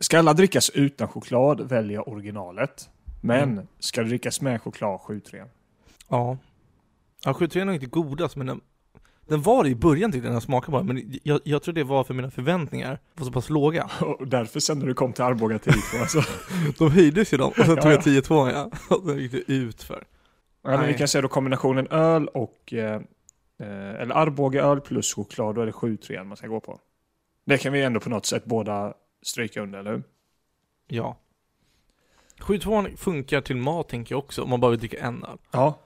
Ska alla drickas utan choklad väljer jag originalet. Men Mm. ska det drickas med choklad 7-3. Ja. Ja, 7-3 är nog inte godast, men den, den var det i början tyckte jag när jag smakade på den, men jag, jag tror det var för mina förväntningar var så pass låga. Och därför sen när du kom till Arboga till alltså. De höjdes ju de, och sen tog ja. jag 10-2 ja. Och sen gick det ut för. Ja, men vi kan säga då kombinationen öl och... Eh, eh, eller Arboga öl plus choklad, då är det 7-3 man ska gå på. Det kan vi ändå på något sätt båda stryka under, eller hur? Ja. 7-2 funkar till mat tänker jag också, om man bara vill dricka en öl. Ja,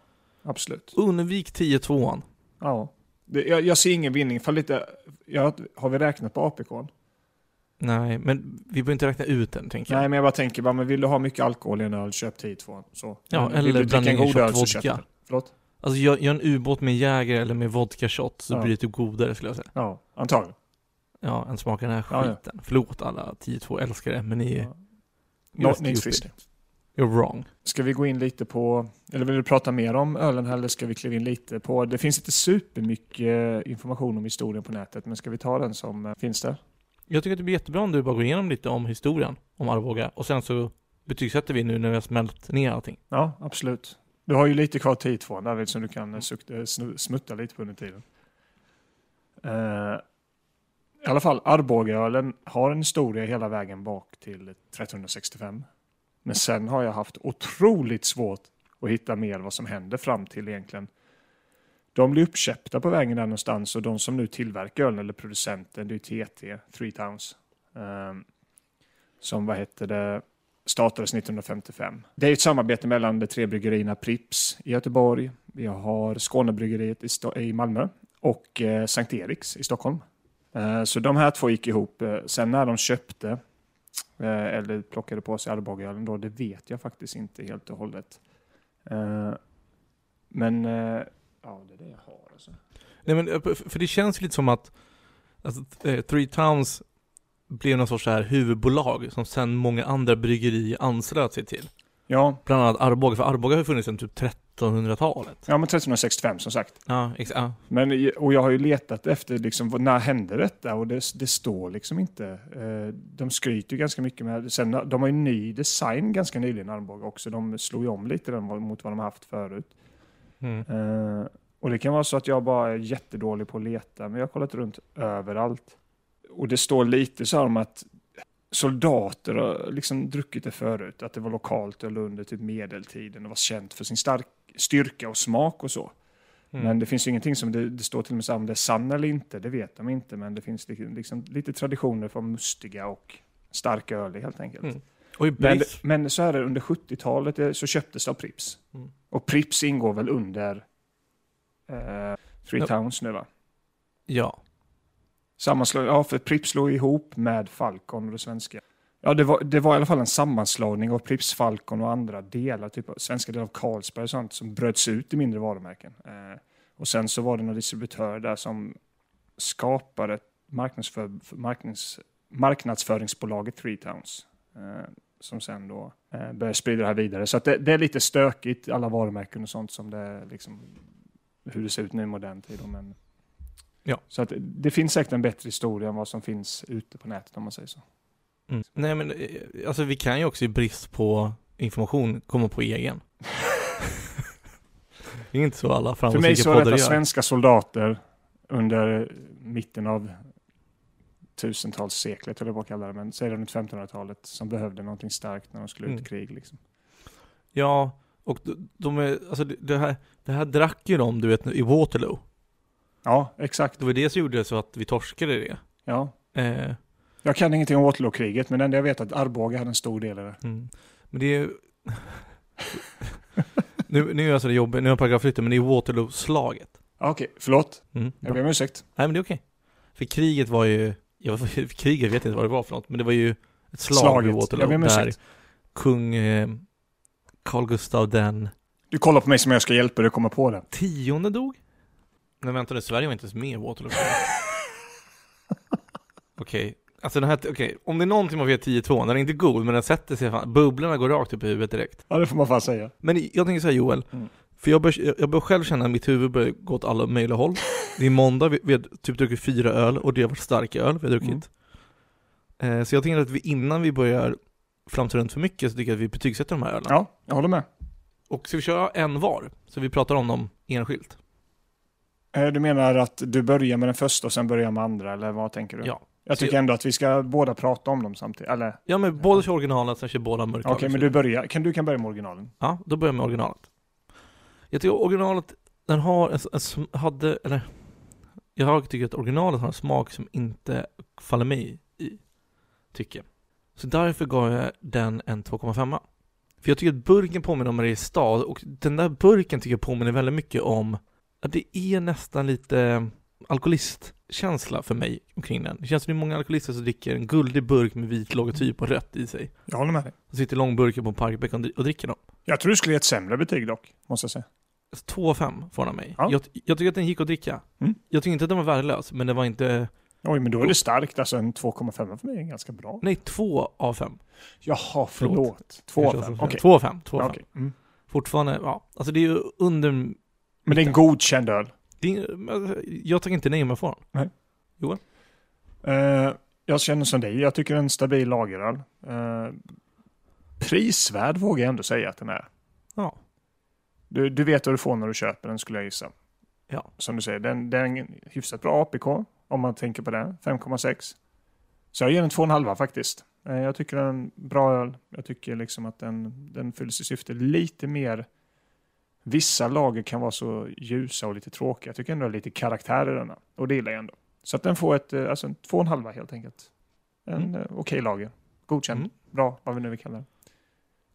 absolut. Undvik 10-2 Ja. Det, jag, jag ser ingen vinning. För lite, jag, har vi räknat på APK? Nej, men vi behöver inte räkna ut den tänker jag. Nej, men jag bara tänker, bara, men vill du ha mycket alkohol i en öl, köp 10-2. Så. Ja, Men eller blanda in shot vodka. Förlåt? Alltså gör, gör en ubåt med Jäger eller med vodka shot så Ja. blir det typ godare skulle jag säga. Ja, antagligen. Ja, än smakar den här Ja, ja. skiten. Förlåt alla 10-2 älskare, men ni. Ja. Not frisk. You're wrong. Ska vi gå in lite på, eller vill du prata mer om ölen här, eller ska vi kliva in lite på, det finns inte supermycket information om historien på nätet, men ska vi ta den som eh, finns där? Jag tycker att det blir jättebra om du bara går igenom lite om historien om Arboga och sen så betygsätter vi nu när vi har smält ner allting. Ja, absolut. Du har ju lite kvar tid två David som du kan eh, eh, smutta lite på under tiden. Eh, I alla fall, Arbogaölen har en historia hela vägen bak till 1365. Men sen har jag haft otroligt svårt att hitta mer vad som händer fram till egentligen. De blir uppköpta på vägen där någonstans och de som nu tillverkar ölen eller producenten det är TT, Three Towns. Um, som vad heter det, startades 1955. Det är ett samarbete mellan de tre bryggerierna Prips i Göteborg, vi har Skånebryggeriet i, Sto- i Malmö och eh, Sankt Eriks i Stockholm. Eh, så de här två gick ihop. Eh, sen när de köpte eller plockade på sig Arbogaölen då, det vet jag faktiskt inte helt och hållet. Eh, men eh, ja, det är det jag har alltså. Nej men, eh, för det känns lite som att alltså, eh, Three Towns blev någon sorts så här huvudbolag som sen många andra bryggerier anslöt sig till. Ja, Bland annat Arboga, för Arboga har funnits sedan typ 1300-talet. ja men 1365 som sagt. Ja. Ja. Men, och jag har ju letat efter liksom, vad- när hände detta och det, det står liksom inte. Eh, de skryter ju ganska mycket med Sen, De har ju ny design ganska nyligen Arboga också. De slog ju om lite den mot vad de har haft förut. Mm. Eh, och det kan vara så att jag bara är jättedålig på att leta, men jag har kollat runt överallt. Och det står lite så här om att soldater har liksom druckit det förut, att det var lokalt öl under typ medeltiden och var känt för sin stark, styrka och smak och så. Mm. Men det finns ju ingenting som det, det står till och med så om det är sann eller inte, det vet de inte, men det finns liksom, liksom lite traditioner från mustiga och starka öl helt enkelt. Mm. Men, men så är det under 70-talet eh, så köptes det av Prips. Mm. Och Prips ingår väl under eh, Three Ja. Towns nu va? ja. Sammanslå, ja, för Prips slog ihop med Falcon och det svenska. Ja, det var, det var i alla fall en sammanslagning av Prips, Falcon och andra delar, typ svenska delar av Carlsberg och sånt, som bröts ut i mindre varumärken. Eh, och sen så var det någon distributör där som skapade marknadsför, marknads, marknadsföringsbolaget Three Towns. Eh, som sen då eh, började sprida det här vidare. Så att det, det är lite stökigt, alla varumärken och sånt som det är liksom, hur det ser ut nu i modern tid. Men, Ja. Så att det finns säkert en bättre historia än vad som finns ute på nätet om man säger så. Mm. Nej men, eh, alltså vi kan ju också i brist på information komma på egen. det är inte så alla För mig framgångsrika så är poddar detta gör. svenska soldater under mitten av tusentalsseklet, eller vad jag kallar det, men säg runt 1500-talet, som behövde någonting starkt när de skulle ut i Mm. krig. Liksom. Ja, och de, de är, alltså det- det här, det här drack ju de, du vet, i Waterloo. Ja, exakt. Det var det som gjorde så att vi torskade det. Ja. Eh, Jag kan ingenting om Waterloo-kriget, men det enda jag vet är att Arboga hade en stor del i det. mm. Men det är nu, nu är alltså det jobbigt, nu har paragraf flyttat, men det är Waterloo-slaget. Okej, förlåt. Mm. Jag ber om ursäkt. Nej men det är okej. För kriget var ju, jag, för kriget vet jag inte vad det var för något, men det var ju ett slag Slaget. vid Jag Waterloo ber om där kung eh, Carl Gustav den Du kollar på mig som jag ska hjälpa dig att komma på det. tionde dog? Nej vänta nu, Sverige var inte ens med i Waterloo. Okej, alltså den här, okej, om det är någonting man vet 10-2, den är inte god men den sätter sig fan, bubblorna går rakt upp i huvudet direkt. Ja, det får man fan säga. Men jag tänker säga Joel, Mm. för jag bör, jag bör själv känna att mitt huvud börjar gå åt alla möjliga håll. Det är måndag, vi, vi har typ druckit fyra öl och det har varit starka öl vi har druckit. Eh, så jag tänker att vi innan vi börjar flamsa runt för mycket så tycker jag att vi betygsätter de här ölen. Ja, jag håller med. Och ska vi köra en var? Så vi pratar om dem enskilt? Eh, Du menar att du börjar med den första och sen börjar med andra, eller vad tänker du? Ja. Jag tycker ändå att vi ska båda prata om dem samtidigt. Eller, okej, Ja men båda kör originalet, sen kör båda mörka men du börjar. Kan, du kan börja med originalen. Ja, då börjar jag med originalet. Jag tycker originalet, den har en, en, hade, eller jag tycker att originalet har en smak som inte faller mig i, tycker jag. Så därför gav jag den en 2,5. För jag tycker att burken påminner om Mariestad och den där burken tycker jag påminner väldigt mycket om, det är nästan lite alkoholistkänsla för mig omkring den. Det känns som det är många alkoholister som dricker en guldig burk med vit logotyp och rött i sig. Jag håller med dig. Och sitter i långburkar på en parkbänk och dri- och dricker dem. Jag tror du skulle ge ett sämre betyg dock, måste jag säga. 2,5 får den av mig. Ja. Jag, jag tycker att den gick att dricka. Mm. Jag tycker inte att den var värdelös, men den var inte... Oj, men då är det starkt. Alltså en 2,5 för mig är ganska bra. Nej, 2 av 5. Jaha, förlåt. 2 av 5. Okej. 2 av 5. 2 Ja, av 5. okej. Mm. Fortfarande, ja. Alltså det är ju under... Men det är en godkänd öl. Det är, jag tackar inte nej om jag får den. Eh, jag känner som dig. Jag tycker en stabil lageröl. Uh, prisvärd vågar jag ändå säga att den är. Ja. Du, du vet vad du får när du köper den skulle jag gissa. Ja. Som du säger, den, den är en hyfsat bra APK om man tänker på det. 5,6. Så jag ger den 2,5 faktiskt. Eh, jag tycker den är en bra öl. Jag tycker liksom att den, den fyller sitt syfte lite mer. Vissa lager kan vara så ljusa och lite tråkiga. Jag tycker ändå det är lite karaktär i denna. Och det gillar jag ändå. Så att den får ett, eh, alltså en 2,5 helt enkelt. En Mm. eh, okej lager. Godkänd. Mm. Bra, vad vi nu vill kalla det.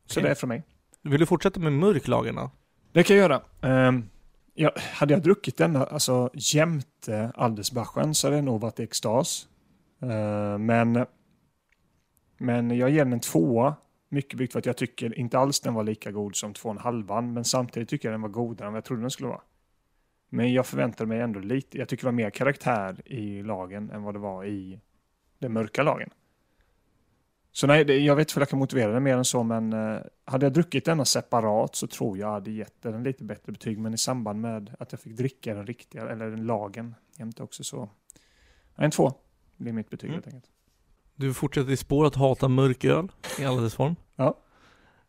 Så Okej. det är från mig. Vill du fortsätta med mörk lagerna? Det kan jag göra. Um, ja, hade jag druckit denna alltså, jämte Aldesbachen så hade det nog varit extas. Eh, men, men jag ger den en tvåa. Mycket byggt för att jag tycker inte alls den var lika god som två och en halvan. Men samtidigt tycker jag den var godare än vad jag trodde den skulle vara. Men jag förväntade mig ändå lite. Jag tycker det var mer karaktär i lagen än vad det var i den mörka lagen. Så nej, det, jag vet inte om jag kan motivera det mer än så, men eh, hade jag druckit denna separat så tror jag hade gett den lite bättre betyg. Men i samband med att jag fick dricka den riktiga, eller den lagen jämte också så. En två blir mitt betyg Mm. helt enkelt. Du fortsätter i spår att hata mörk öl i alla dess form. Ja.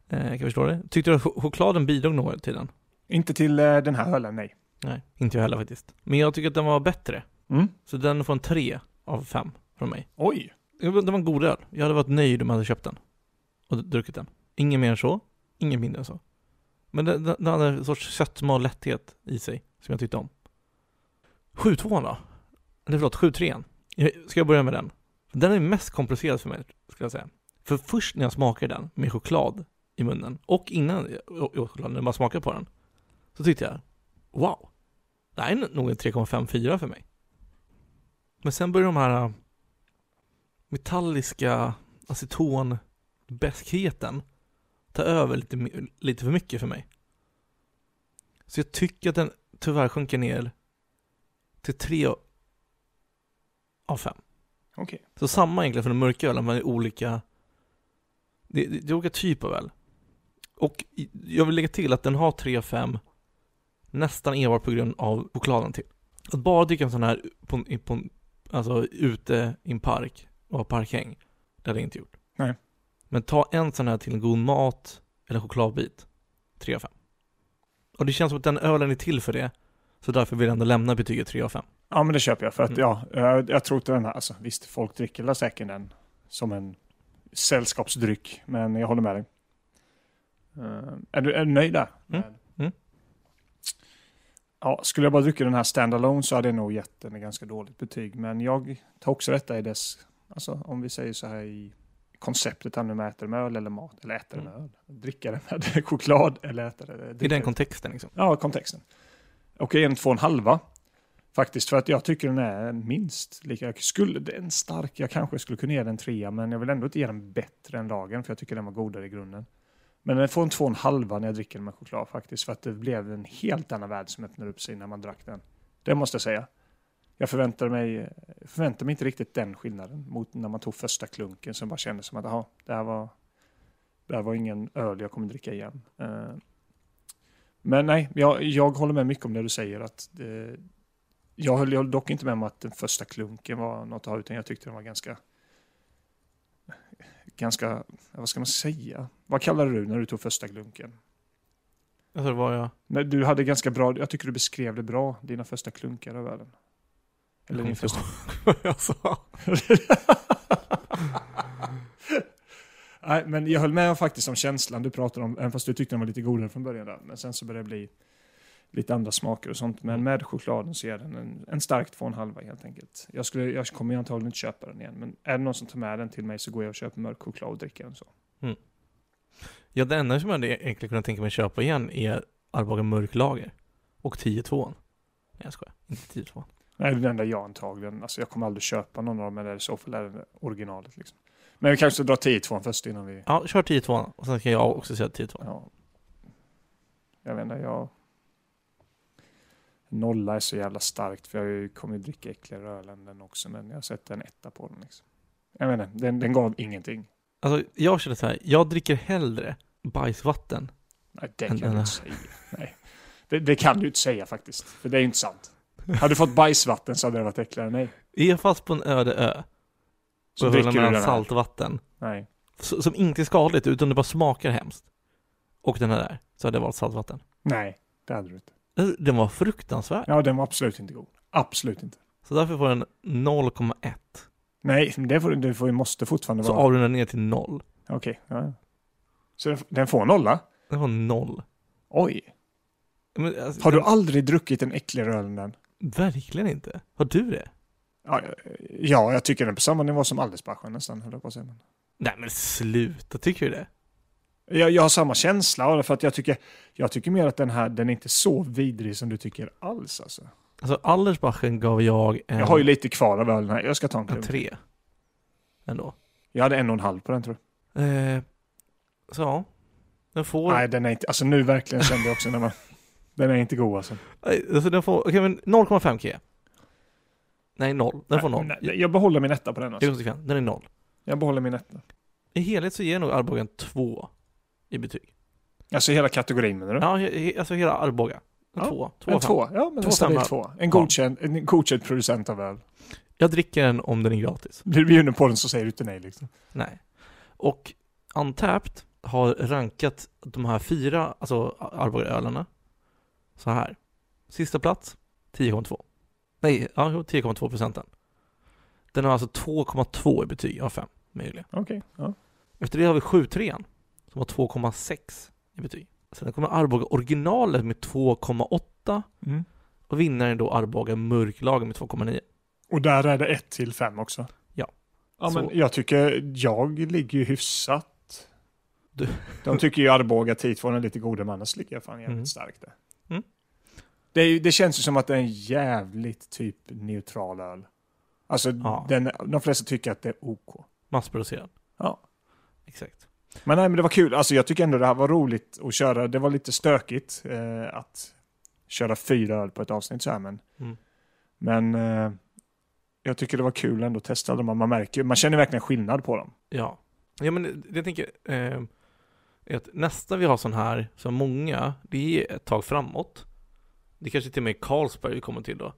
Eh, kan jag förstå det. Tyckte du att ch- chokladen bidrog något till den? Inte till eh, den här ölen, nej. Nej, inte jag heller faktiskt. Men jag tycker att den var bättre. Mm. Så den får en 3 av 5 från mig. Oj! Det var det var en god öl. Jag hade varit nöjd om jag hade köpt den. Och druckit den. Inget mer än så. Inget mindre än så. Men den, den, den hade en sorts sötma och lätthet i sig. Som jag tyckte om. 7-2 då? Eller förlåt, 7-3. Ska jag börja med den? Den är mest komplicerad för mig, skulle jag säga. För först när jag smakade den med choklad i munnen och innan jag åt choklad, när man smakade på den. Så tyckte jag, wow. Det här är nog en 3,54 för mig. Men sen börjar de här äh, metalliska acetonbäskheten ta över lite, lite för mycket för mig. Så jag tycker att den tyvärr sjunker ner till 3 av 5. Okej. Så samma egentligen för den mörka ölen, men det är olika det, det, det är olika typer av öl. Och i- jag vill lägga till att den har 3 av 5 nästan enbart på grund av chokladen till. Att bara dricka en sån här på, en- på, en- alltså ute i en park och ha parkhäng, det hade jag inte gjort. Nej. Men ta en sån här till en god mat eller chokladbit, 3 av 5. Och det känns som att den ölen är till för det, så därför vill jag ändå lämna betyget 3 av 5. Ja, men det köper jag. För att Mm. ja, jag, jag tror inte den här, alltså visst, folk dricker väl säkert den som en sällskapsdryck, men jag håller med dig. Eh, är, du, är du nöjd där? Mm. Mm. Ja, skulle jag bara dricka den här standalone så hade jag nog gett den ett ganska dåligt betyg. Men jag tar också detta i dess, alltså om vi säger så här i konceptet här nu med äter med öl eller mat, eller äter med öl. Dricka det med choklad eller äta det. I den kontexten liksom. Ja, kontexten. Och en två och en halva. Faktiskt för att jag tycker den är minst lika. Jag skulle, en stark, jag kanske skulle kunna ge den en trea men jag vill ändå inte ge den bättre än lagen för jag tycker den var godare i grunden. Men den får en två och en halva när jag dricker den med choklad faktiskt för att det blev en helt annan värld som öppnade upp sig när man drack den. Det måste jag säga. Jag förväntade mig, förväntade mig inte riktigt den skillnaden mot när man tog första klunken som bara kändes som att aha, det här var, det här var ingen öl jag kommer dricka igen. Eh, men nej, jag, jag håller med mycket om det du säger. att det, jag, höll, jag höll dock inte med om att den första klunken var något att ha, utan jag tyckte den var ganska... Ganska, vad ska man säga? Vad kallade du när du tog första klunken? Alltså det var jag... Nej, du hade ganska bra, jag tycker du beskrev det bra, dina första klunkar av ölen. Eller din första... vad jag sa. Nej, men jag höll med faktiskt om känslan du pratade om, även fast du tyckte den var lite godare från början där. Men sen så började det bli lite andra smaker och sånt. Men med chokladen så är den en, en stark 2,5 helt enkelt. Jag, skulle, jag kommer ju antagligen inte köpa den igen, men är det någon som tar med den till mig så går jag och köper mörk choklad och dricker den så. Ja, det enda som jag hade egentligen kunnat tänka mig köpa igen är Arboga mörklager. Och 10-2. Nej jag skojar, inte 10-2. Nej, det är det enda jag antagligen, alltså jag kommer aldrig köpa någon av dem, eller i så fall är det originalet liksom. Men vi kanske ska dra 10-2 först innan vi... Ja, kör 10-2 och sen ska jag också säga 10-2. Ja. Jag vet inte, jag... Nolla är så jävla starkt för jag kommer ju dricka äckligare öl än den också men jag sätter en etta på den liksom. Jag inte, den, den gav ingenting. Alltså jag känner så här, jag dricker hellre bajsvatten. Nej, det kan du inte säga. Nej. Det, det kan du inte säga faktiskt, för det är ju inte sant. Hade du fått bajsvatten så hade det varit äckligare. Nej. Är jag fast på en öde ö Så och dricker du den här. saltvatten Nej. som inte är skadligt utan det bara smakar hemskt. Och den här där, så hade jag valt saltvatten. Nej, det hade du inte. Eh, Den var fruktansvärd. Ja, den var absolut inte god. Absolut inte. Så därför får den 0,1. Nej, det får, det får, måste fortfarande Så vara... avrundar ner till 0. Okej, ja. ja. Så den, den får nolla? Den var 0. Oj. Men, alltså, Har du den- aldrig druckit en äckligare öl än den? Verkligen inte. Har du det? Ja, ja, jag tycker den är på samma nivå som Alldersbachen nästan, höll jag på att säga. Nej men sluta, tycker du det? Jag, jag har samma känsla av det, för att jag tycker, jag tycker mer att den här, den är inte så vidrig som du tycker alls alltså. Alltså Allersbachen gav jag en, Jag har ju lite kvar av ölen här, jag ska ta en en tre. Ändå. Jag hade en och en halv på den tror jag. Eh, så ja. Den får... Nej, den är inte, alltså nu verkligen kände jag också när man, den är inte god alltså. Nej, Alltså den får, okej men 0,5 K. Nej, 0. Den får 0. Nej, nej, jag behåller min etta på den Det är alltså. konsekvent. Den är 0. Jag behåller min etta. I helhet så ger jag nog Arboga en 2 i betyg. Alltså hela kategorin menar du? Ja, he, alltså hela Arboga. En Ja, 2. en två, ja men Två en stabil två. En godkänd, en godkänd producent av öl. Jag dricker den om den är gratis. Blir du bjuden på den så säger du inte nej liksom. Nej. Och Untapped har rankat de här fyra, alltså Arboga-ölarna så här. Sista plats, 10,2. Nej, ja, jo, 10,2 procenten. Den har alltså 2,2 i betyg av 5 möjliga. Okej. Ja. Efter det har vi 7,3 som har 2,6 i betyg. Sen kommer Arboga originalet med 2,8 Mm. och vinnaren är då Arboga mörklagen med 2,9. Och där är det 1 till 5 också? Ja. Ja, Så- men jag tycker jag ligger ju hyfsat. Du- De tycker ju Arboga 10-2 är lite gode men annars ligger jag fan jävligt Mm. starkt där. Mm. Det, är, det känns ju som att det är en jävligt typ neutral öl. Alltså Ja. den, de flesta tycker att det är OK. Massproducerad. Ja. Exakt. Men nej, men det var kul. Alltså jag tycker ändå det här var roligt att köra. Det var lite stökigt eh, att köra fyra öl på ett avsnitt så här, men, Mm. men eh, jag tycker det var kul ändå att testa dem. Man märker, man känner verkligen skillnad på dem. Ja. Ja men det jag tänker eh, att nästa vi har sån här, så många, det är ett tag framåt. Det kanske till och med är Carlsberg vi kommer till då.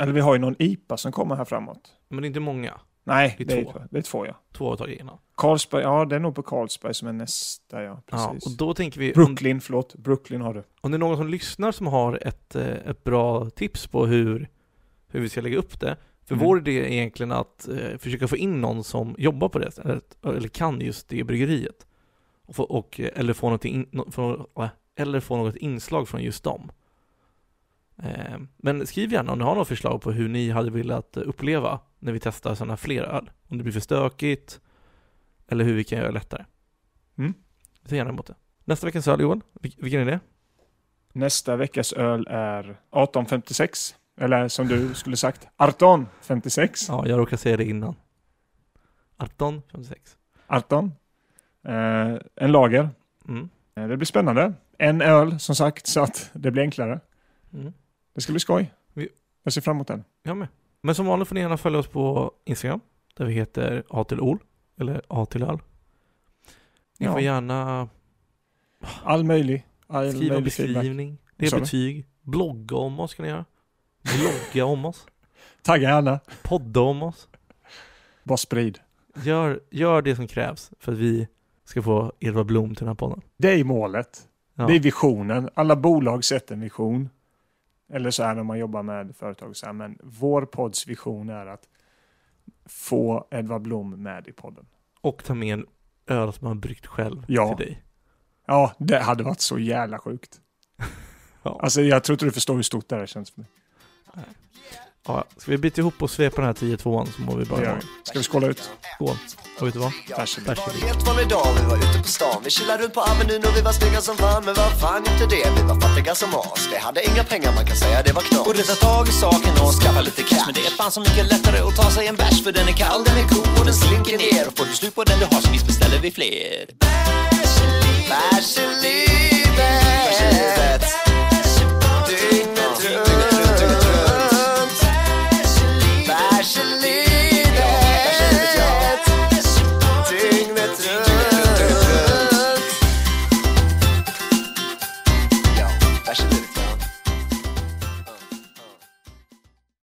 Eller vi har ju någon IPA som kommer här framåt. Men det är inte många. Nej, Det det är två. det är två ja. Två har tagit innan. Carlsberg, ja det är nog på Carlsberg som är nästa ja. Ja, Precis. och då tänker vi, om, Brooklyn, förlåt. Brooklyn har du. om det är någon som lyssnar som har ett, eh, ett bra tips på hur, hur vi ska lägga upp det. För Mm. vår idé är egentligen att eh, försöka få in någon som jobbar på det, eller, eller kan just det bryggeriet. Och, få, och, eh, eller, få in, äh, eller få något inslag från just dem. Eh, men skriv gärna om ni har några förslag på hur ni hade velat uppleva när vi testar sådana fler öl. Om det blir för stökigt, eller hur vi kan göra det lättare. Mm. Vi tar gärna emot det. Nästa veckans öl Johan, Vil- vilken är det? Nästa veckas öl är 1856. Eller som du skulle sagt, 1856. Ja, jag råkade säga det innan. 18, 56. 18. Eh, en lager. Mm. Eh, det blir spännande. En öl som sagt så att det blir enklare. Mm. Det ska bli skoj. Vi- Jag ser fram emot den. Jag med. Men som vanligt får ni gärna följa oss på Instagram, där vi heter A till Ol, eller A till öl. Ni Ja. får gärna All möjlig. All skriva en möjlig feedback. beskrivning, det Sa är betyg, blogga om oss kan ni göra. Blogga om oss, Tagga gärna. podda om oss. Bara sprid. Gör, gör det som krävs för att vi ska få Edvard Blom till den här podden. Det är målet. Ja. Det är visionen. Alla bolag sätter en vision. Eller så här när man jobbar med företag. Så här, men vår podds vision är att få Edvard Blom med i podden. Och ta med en öl som man bryggt själv Ja. till dig. Ja, det hade varit så jävla sjukt. Ja. Alltså jag tror inte du förstår hur stort det här känns för mig. Ja, ska vi bita ihop och svepa den här 10-2an så mår vi bra imorgon. vi. Ska vi skåla ut? Skål. Och vet du vad? Varsågod. Det var en helt vanlig dag, vi var ute på stan Vi chillade runt på Avenyn och vi var snygga som fan Men vad fan inte det, vi var fattiga som as Vi hade inga pengar, man kan säga det var knas Borde ta tag i saken och skaffa lite cash Men det är fan så mycket lättare att ta sig en bärs För den är kall, den är god och den slinker ner Och får du slut på den du har så visst beställer vi fler Vaseline